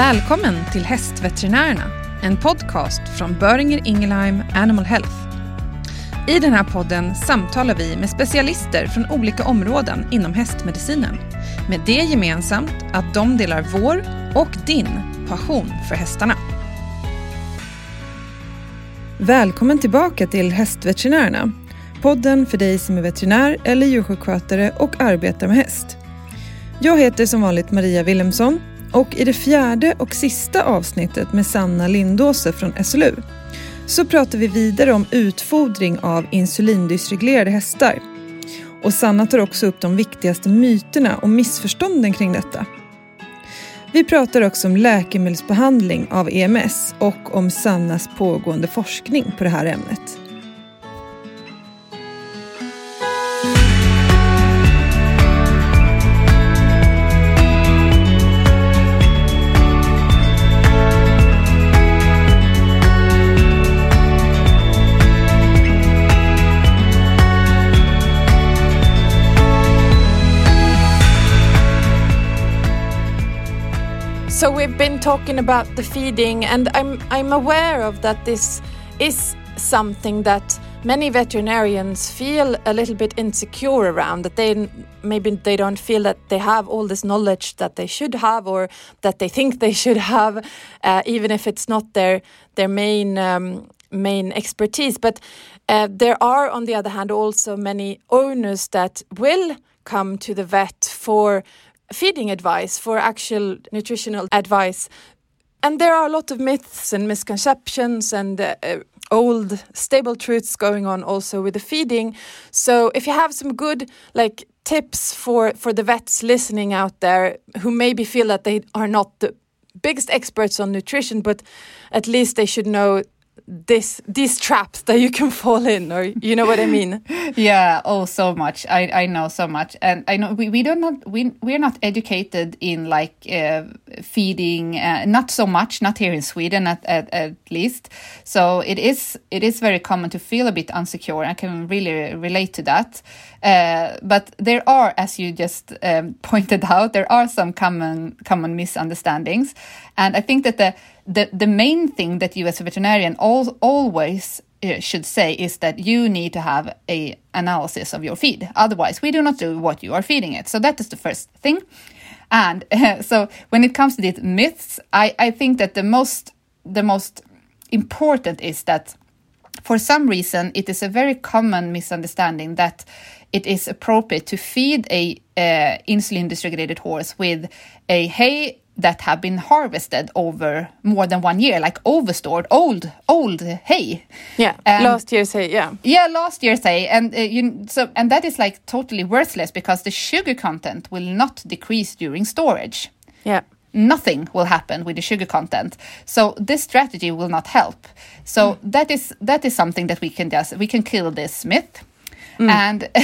Välkommen till Hästveterinärerna, en podcast från Böringer Ingelheim Animal Health. I den här podden samtalar vi med specialister från olika områden inom hästmedicinen. Med det gemensamt att de delar vår och din passion för hästarna. Välkommen tillbaka till Hästveterinärerna. Podden för dig som är veterinär eller djursjukskötare och arbetar med häst. Jag heter som vanligt Maria Wilhelmsson och i det fjärde och sista avsnittet med Sanna Lindåse från SLU så pratar vi vidare om utfodring av insulindysreglerade hästar. Och Sanna tar också upp de viktigaste myterna och missförstånden kring detta. Vi pratar också om läkemedelsbehandling av EMS och om Sannas pågående forskning på det här ämnet. So we've been talking about the feeding, and I'm I'm aware of that. This is something that many veterinarians feel a little bit insecure around. That they maybe they don't feel that they have all this knowledge that they should have, or that they think they should have, uh, even if it's not their their main. Um, main expertise but uh, there are on the other hand also many owners that will come to the vet for feeding advice, for actual nutritional advice. And there are a lot of myths and misconceptions and uh, uh, old stable truths going on also with the feeding. So if you have some good like tips for for the vets listening out there who maybe feel that they are not the biggest experts on nutrition, but at least they should know this these traps that you can fall in or you know what i mean? Yeah oh so much. I i know so much. And i know we, we don't not we we're not educated in like uh, feeding uh, not so much not here in sweden at, at, at least. So it is it is very common to feel a bit unsecure i can really relate to that uh, but there are as you just um, pointed out there are some common common misunderstandings and i think that the the, the main thing that you as a veterinarian al always uh, should say is that you need to have a analysis of your feed. Otherwise, we do not do what you are feeding it. So that is the first thing. And uh, so when it comes to these myths, I, I think that the most the most important is that for some reason it is a very common misunderstanding that it is appropriate to feed a uh, insulin dysregulated horse with a hay that have been harvested over more than one year, like overstored old old hay. Yeah, And- last year's hay. Yeah, Yeah, last year's hay, and uh, you so and that is like totally worthless because the sugar content will not decrease during storage. yeah, Nothing will happen with the sugar content. So this strategy will not help. So that is that is something that we can just we can kill this myth. And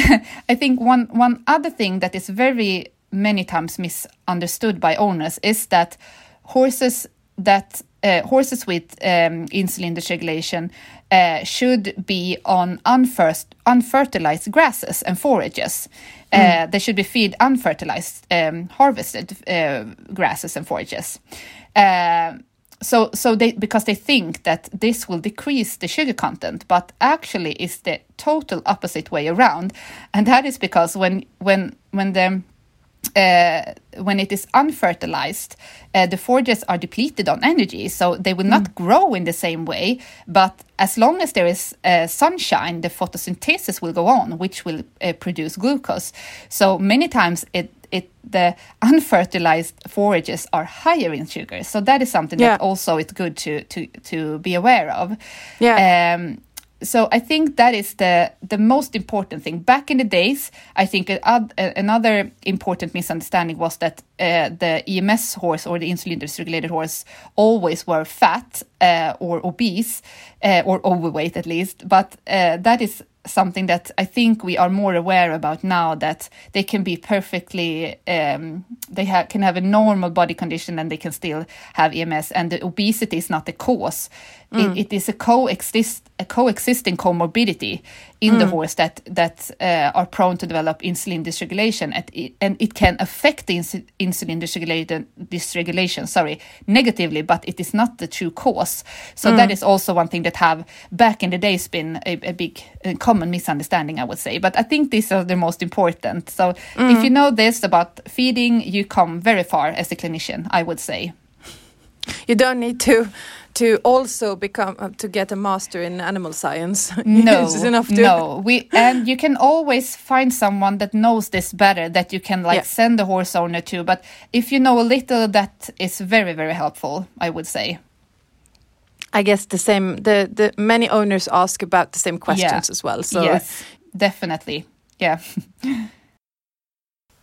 I think one one other thing that is very many times misunderstood by owners is that horses that uh, horses with um, insulin dysregulation uh, should be on unfirst, unfertilized grasses and forages. Uh, they should be feed unfertilized, um, harvested uh, grasses and forages. Uh, so, so they because they think that this will decrease the sugar content, but actually is the total opposite way around, and that is because when when when the when it is unfertilized, uh, the forages are depleted on energy, so they will not grow in the same way. But as long as there is uh, sunshine, the photosynthesis will go on, which will uh, produce glucose. So many times it it the unfertilized forages are higher in sugar. So that is something Yeah. that also it's good to to to be aware of. Yeah. Um, so I think that is the the most important thing. Back in the days, I think another important misunderstanding was that uh, the EMS horse or the insulin dysregulated horse always were fat uh, or obese uh, or overweight at least. But uh, that is something that I think we are more aware about now that they can be perfectly um, they ha- can have a normal body condition and they can still have EMS and the obesity is not the cause. It, it is a coexist a coexisting comorbidity in Mm. the horse that that uh, are prone to develop insulin dysregulation, and it, and it can affect the insu- insulin dysregulation, dysregulation, sorry, negatively, but it is not the true cause. So Mm. that is also one thing that have back in the days been a, a big uh, common misunderstanding, I would say. But I think these are the most important. So Mm. if you know this about feeding, you come very far as a clinician, I would say. You don't need to to also become uh, to get a master in animal science. No, it's enough to no. We and you can always find someone that knows this better that you can like Yeah. send the horse owner to. But if you know a little, that is very very helpful. I would say. I guess the same. The the many owners ask about the same questions as well. So yes, definitely. Yeah.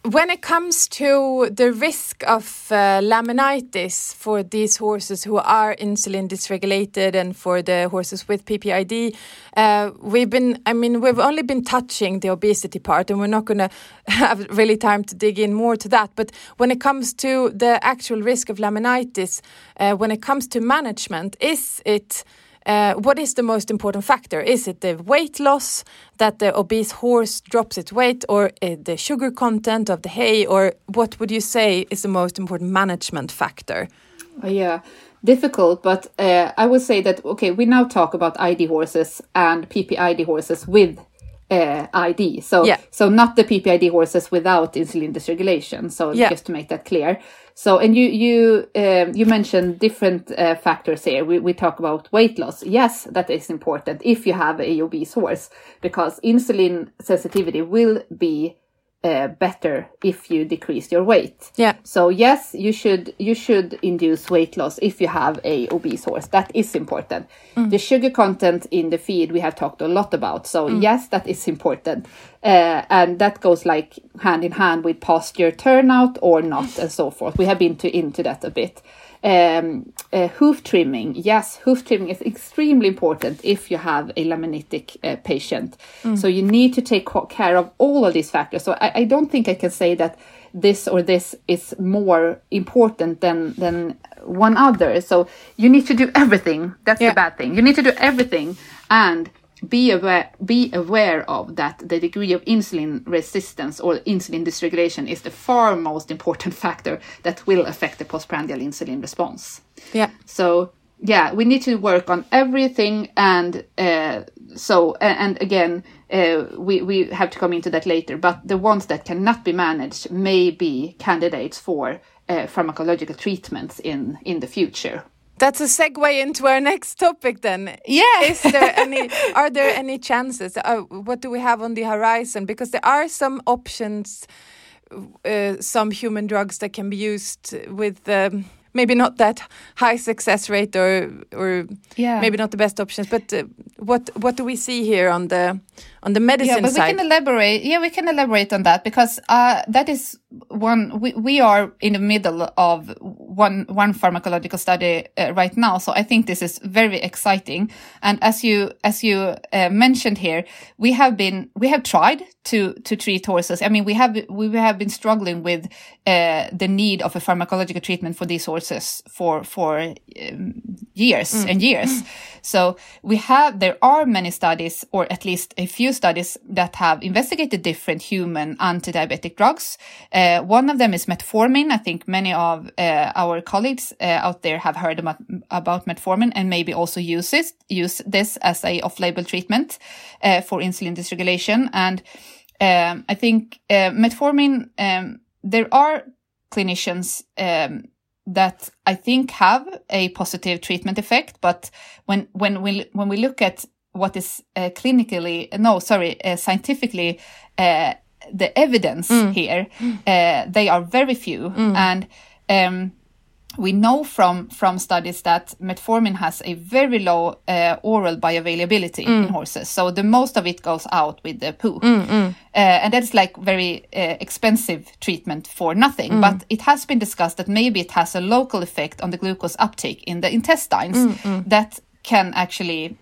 when it comes to the risk of uh, laminitis for these horses who are insulin dysregulated and for the horses with PPID, uh, we've been, I mean, we've only been touching the obesity part and we're not going to have really time to dig in more to that. But when it comes to the actual risk of laminitis, uh, when it comes to management, is it uh, what is the most important factor? Is it the weight loss that the obese horse drops its weight, or uh, the sugar content of the hay, or what would you say is the most important management factor? Uh, yeah, difficult, but uh, I would say that okay, we now talk about ID horses and PPID horses with uh, ID. So, Yeah. so not the PPID horses without insulin dysregulation. So, Yeah. just to make that clear. So, and you you um, you mentioned different uh, factors here. We we talk about weight loss. Yes, that is important if you have a obese horse because insulin sensitivity will be uh, better if you decrease your weight. Yeah. So yes, you should you should induce weight loss if you have a obese horse. That is important. The sugar content in the feed we have talked a lot about. So yes, that is important, uh, and that goes like hand in hand with posture turnout or not, and so forth. We have been to, into that a bit. Um, uh, hoof trimming, yes, hoof trimming is extremely important if you have a laminitic uh, patient. So you need to take care of all of these factors. So I, I don't think I can say that this or this is more important than than one other. So you need to do everything. That's Yeah. the bad thing. You need to do everything and be aware be aware of that the degree of insulin resistance or insulin dysregulation is the far most important factor that will affect the postprandial insulin response. Yeah. So yeah, we need to work on everything, and uh, so and again, uh, we we have to come into that later. But the ones that cannot be managed may be candidates for uh, pharmacological treatments in in the future. That's a segue into our next topic then. Yeah. Is there any are there any chances? Uh, what do we have on the horizon? Because there are some options, uh, some human drugs that can be used with um, maybe not that high success rate or or Yeah. maybe not the best options. But uh, what what do we see here on the on the medicine yeah, but side? we can elaborate. Yeah, we can elaborate on that because uh, that is one. We, we are in the middle of one one pharmacological study uh, right now, so I think this is very exciting. And as you as you uh, mentioned here, we have been we have tried to to treat horses. I mean, we have we have been struggling with uh, the need of a pharmacological treatment for these horses for for um, years and years. So we have there are many studies, or at least a few studies that have investigated different human anti-diabetic drugs. Uh, one of them is metformin. I think many of uh, our colleagues uh, out there have heard about, about metformin and maybe also use this use this as a off-label treatment uh, for insulin dysregulation. And um, I think uh, metformin. Um, there are clinicians um, that I think have a positive treatment effect, but when when we when we look at what is uh, clinically no sorry uh, scientifically uh, the evidence here uh, they are very few. And um, we know from from studies that metformin has a very low uh, oral bioavailability in horses. So the most of it goes out with the poo. Uh, and that's like very expensive treatment for nothing. But it has been discussed that maybe it has a local effect on the glucose uptake in the intestines that can actually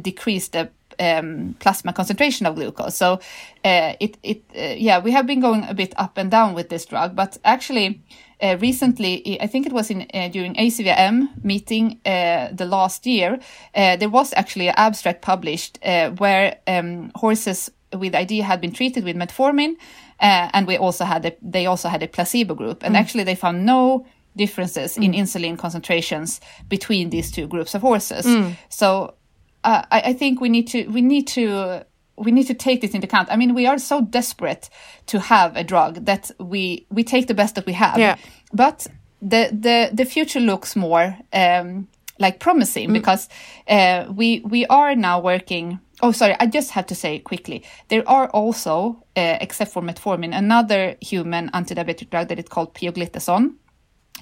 decrease the um, plasma concentration of glucose. So uh, it it uh, yeah we have been going a bit up and down with this drug, but actually. Uh, recently, I think it was in uh, during ACVIM meeting uh, the last year, uh, there was actually an abstract published where um, horses with ID had been treated with metformin, and we also had a, they also had a placebo group, and actually they found no differences in insulin concentrations between these two groups of horses. So uh, I, I think we need to we need to we need to take this into account. I mean, we are so desperate to have a drug that we we take the best that we have. Yeah. But the the the future looks more um, like promising because uh, we we are now working. Oh, sorry. I just have to say quickly. There are also, uh, except for metformin, another human antidiabetic drug that is called pioglitazone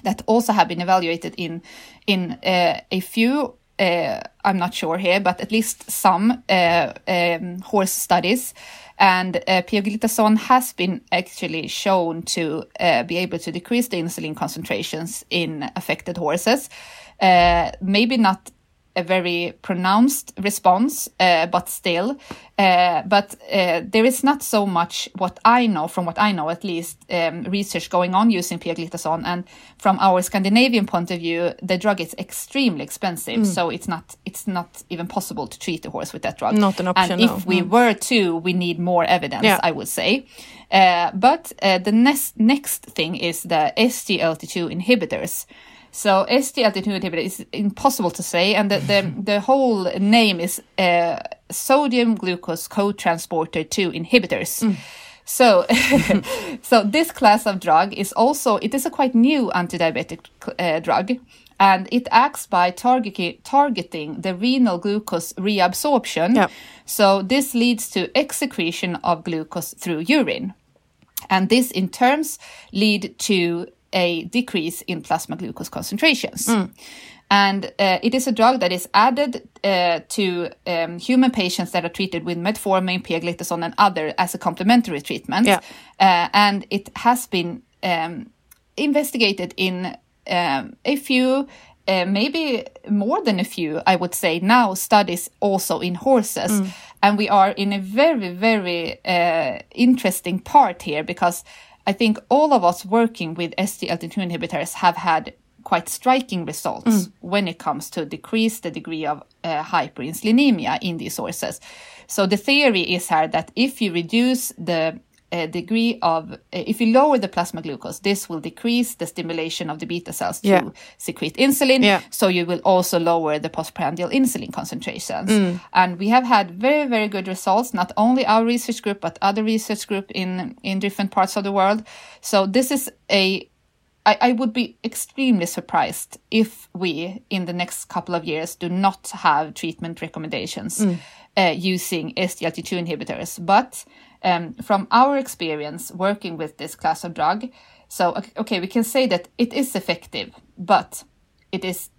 that also have been evaluated in in uh, a few uh, I'm not sure here, but at least some uh, um, horse studies. And uh, pioglitazone has been actually shown to be able to decrease the insulin concentrations in affected horses. Maybe not a very pronounced response, uh, but still. Uh, but uh, there is not so much what I know, from what I know at least, um, research going on using pioglitazone. And from our Scandinavian point of view, the drug is extremely expensive, so it's not it's not even possible to treat a horse with that drug. Not an option, And if no. we were to, we need more evidence, Yeah. I would say. Uh, but uh, the next next thing is the SGLT2 inhibitors. So SGLT2 inhibitor is impossible to say, and the the, the whole name is uh, sodium glucose co-transporter 2 inhibitors. So, so this class of drug is also it is a quite new antidiabetic uh, drug, and it acts by targeting targeting the renal glucose reabsorption. Yeah. So this leads to excretion of glucose through urine, and this in terms lead to a decrease in plasma glucose concentrations. And uh, it is a drug that is added uh, to um, human patients that are treated with metformin, pioglitazone, and other as a complementary treatment. Yeah. Uh, and it has been um, investigated in um, a few, uh, maybe more than a few, I would say now, studies also in horses. And we are in a very, very uh, interesting part here because I think all of us working with SGLT2 inhibitors have had quite striking results when it comes to decrease the degree of uh, hyperinsulinemia in these horses. So the theory is here that if you reduce the uh, degree of, uh, if you lower the plasma glucose, this will decrease the stimulation of the beta cells to Yeah. secrete insulin. Yeah. So you will also lower the postprandial insulin concentrations. And we have had very, very good results, not only our research group, but other research group in, in different parts of the world. So this is a I, I would be extremely surprised if we, in the next couple of years, do not have treatment recommendations uh, using SGLT2 inhibitors. But um, from our experience working with this class of drug, so ok- okay, we can say that it is effective, but it is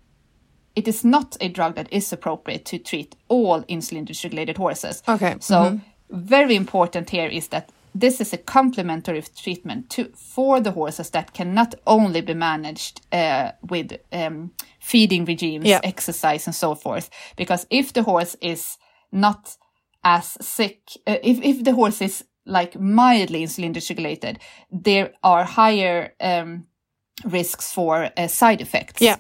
it is not a drug that is appropriate to treat all insulin dysregulated horses. Okay, So very important here is that this is a complementary treatment to for the horses that can not only be managed uh, with um, feeding regimes, Yeah. exercise, and so forth. Because if the horse is not as sick, uh, if if the horse is like mildly insulin dysregulated, there are higher um, risks for uh, side effects. Yeah.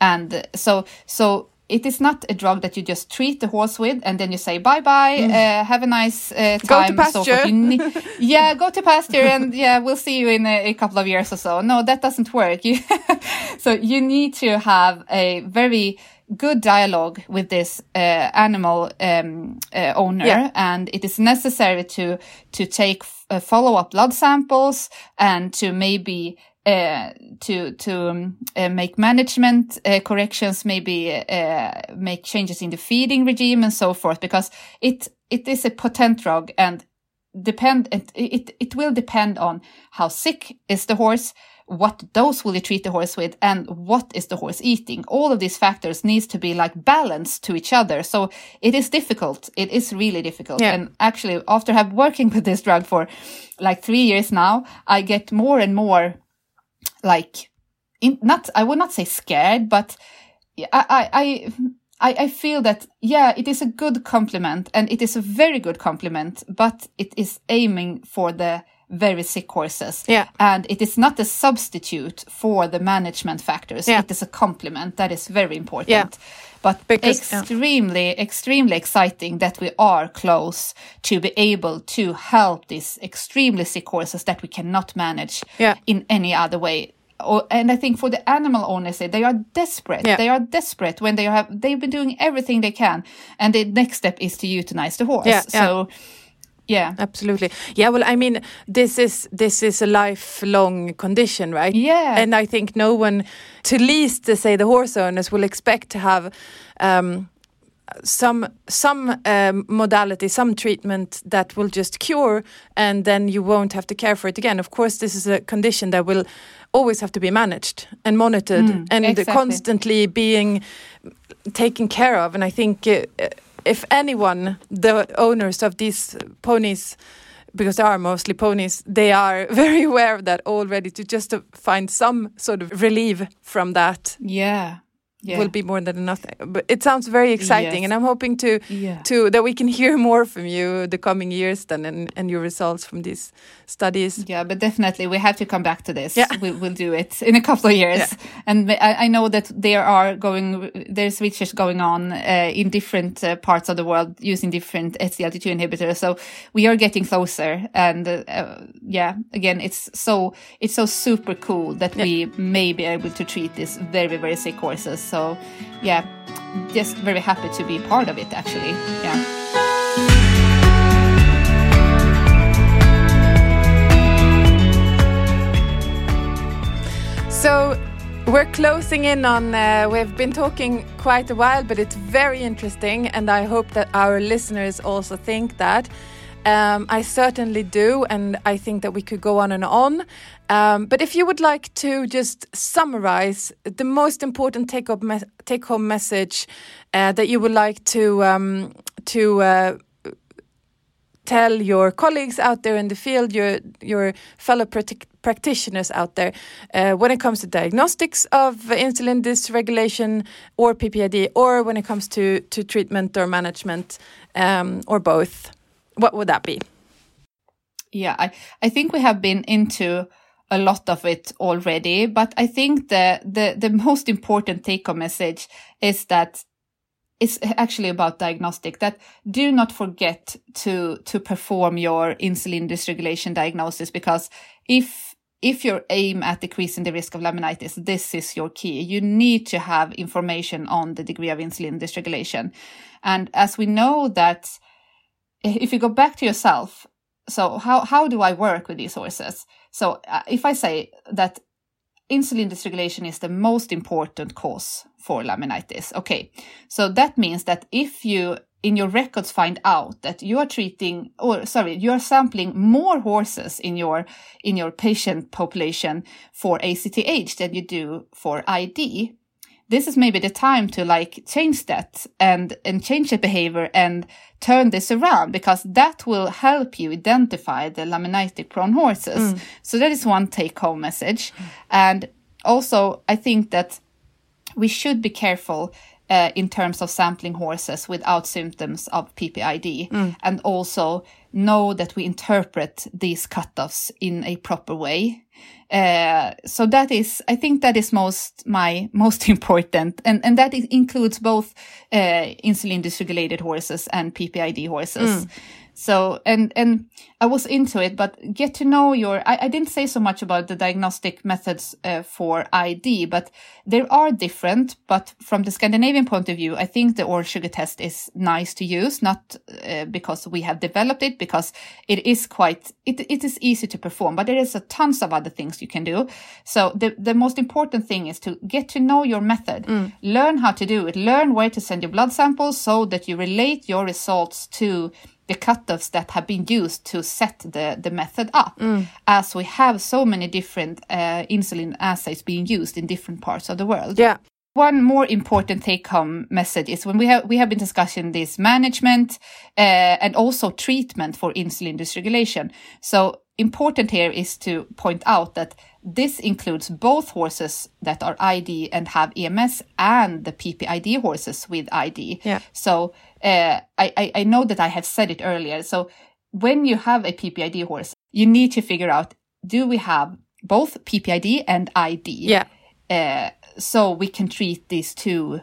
And so, so it is not a drug that you just treat the horse with and then you say bye bye, uh, have a nice uh, Mm. Go to time. and so pasture. Ne- yeah, go to pasture and yeah, we'll see you in a, a couple of years or so. No, that doesn't work. So you need to have a very good dialogue with this uh, animal um, uh, owner, Yeah. and it is necessary to to take uh, follow up blood samples and to maybe uh, to to um, uh, make management uh, corrections, maybe make changes in the feeding regime and so forth, because it it is a potent drug and depend it, it it will depend on how sick is the horse what dose will you treat the horse with and what is the horse eating. All of these factors needs to be like balanced to each other. So it is difficult. It is really difficult. Yeah. and actually after have working with this drug for like three years now i get more and more like in, not i would not say scared but I, I i I, I feel that yeah, it is a good complement and it is a very good complement, but it is aiming for the very sick horses. Yeah. And it is not a substitute for the management factors. Yeah. It is a complement. That is very important. Yeah. But Because- yeah. extremely, extremely exciting that we are close to be able to help these extremely sick horses that we cannot manage Yeah. in any other way. Or, and I think for the animal owners, they are desperate. Yeah. They are desperate when they have they've been doing everything they can, and the next step is to euthanize the horse. Yeah. So, yeah, Absolutely. Yeah, well, I mean, this is this is a lifelong condition, right? Yeah. And I think no one, to least to say the horse owners, will expect to have um, some some um, modality, some treatment that will just cure, and then you won't have to care for it again. Of course, this is a condition that will always have to be managed and monitored, Mm, and exactly. constantly being taken care of. And I think uh, if anyone, the owners of these ponies, because they are mostly ponies, they are very aware of that already. To just to find some sort of relief from that yeah, yeah. will be more than enough. But it sounds very exciting, Yes. and I'm hoping to yeah. to that we can hear more from you the coming years then, and, and your results from these studies. Yeah, but definitely we have to come back to this. Yeah. We, we'll do it in a couple of years. Yeah. And I, I know that there are going, there's research going on uh, in different uh, parts of the world using different SGLT2 inhibitors. So we are getting closer. And uh, yeah, again, it's so, it's so super cool that we may be able to treat these very, very sick horses. So yeah, just very happy to be part of it actually. Yeah. So we're closing in on, uh, we've been talking quite a while, but it's very interesting, and I hope that our listeners also think that. Um, I certainly do, and I think that we could go on and on. Um, but if you would like to just summarize the most important take me- take home message uh, that you would like to um, to uh, tell your colleagues out there in the field, your your fellow practitioners out there, uh, when it comes to diagnostics of insulin dysregulation or PPID, or when it comes to to treatment or management, um, or both? What would that be? Yeah, I, I think we have been into a lot of it already, but I think the, the, the most important take home message is that it's actually about diagnostic that do not forget to, to perform your insulin dysregulation diagnosis because if if you aim at decreasing the risk of laminitis, this is your key. You need to have information on the degree of insulin dysregulation. And as we know that if you go back to yourself, so how, how do I work with these horses? So uh, if I say that insulin dysregulation is the most important cause for laminitis, okay. So that means that if you in your records find out that you are treating or sorry you are sampling more horses in your in your patient population for ACTH than you do for ID this is maybe the time to like change that and and change the behavior and turn this around because that will help you identify the laminitic prone horses. Mm. So that is one take home message. And also i think that we should be careful uh, in terms of sampling horses without symptoms of PPID and also know that we interpret these cutoffs in a proper way. Uh, so that is, I think that is most, my most important. And, and that includes both, uh, insulin dysregulated horses and PPID horses. So, and, and I was into it, but get to know your, I, I didn't say so much about the diagnostic methods uh, for ID, but there are different, but from the Scandinavian point of view, I think the oral sugar test is nice to use, not uh, because we have developed it, because it is quite, it, it is easy to perform, but there is a tons of other things you can do. So the, the most important thing is to get to know your method, learn how to do it, learn where to send your blood samples so that you relate your results to the cutoffs that have been used to set the, the method up, as we have so many different uh, insulin assays being used in different parts of the world. Yeah. One more important take-home message is when we have we have been discussing this management uh, and also treatment for insulin dysregulation. So important here is to point out that this includes both horses that are ID and have EMS and the PPID horses with ID. Yeah. So uh, I, I, I know that I have said it earlier. So when you have a PPID horse, you need to figure out do we have both PPID and ID? Yeah. Uh, so we can treat these two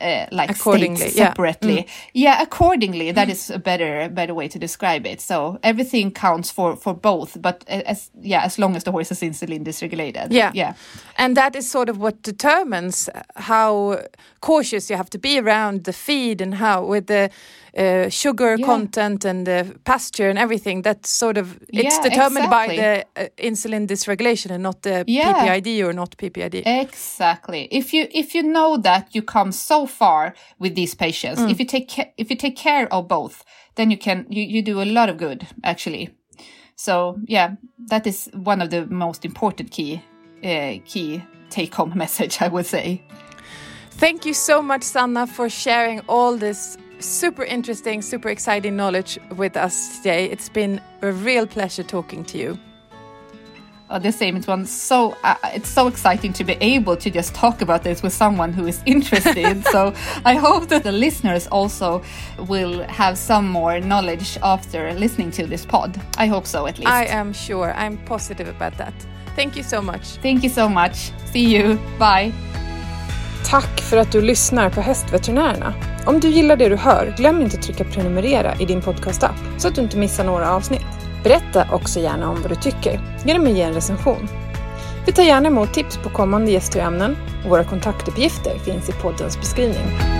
uh, like Accordingly, states yeah. Mm. separately. Yeah. accordingly. That is a better better way to describe it. So everything counts for for both, but as yeah, as long as the horse is insulin dysregulated. Yeah. yeah, And that is sort of what determines how cautious you have to be around the feed and how with the uh, sugar Yeah. content and the pasture and everything. That's sort of it's Yeah, determined by the uh, insulin dysregulation and not the Yeah. PPID or not PPID. Exactly. If you if you know that you come so far with these patients, if you take if you take care of both, then you can you, you do a lot of good actually. So yeah, that is one of the most important key uh, key take home message I would say. Thank you so much, Sanna, for sharing all this super interesting, super exciting knowledge with us today. It's been a real pleasure talking to you. Uh, the same. It's one so uh, it's so exciting to be able to just talk about this with someone who is interested. so I hope that the listeners also will have some more knowledge after listening to this pod. I hope so at least. I am sure. I'm positive about that. Thank you so much. Thank you so much. See you. Bye. Tack för att du lyssnar på Hästveterinärerna. Om du gillar det du hör, glöm inte att trycka prenumerera i din podcastapp så att du inte missar några avsnitt. Berätta också gärna om vad du tycker genom att ge en recension. Vi tar gärna emot tips på kommande gäster och ämnen och våra kontaktuppgifter finns i poddens beskrivning.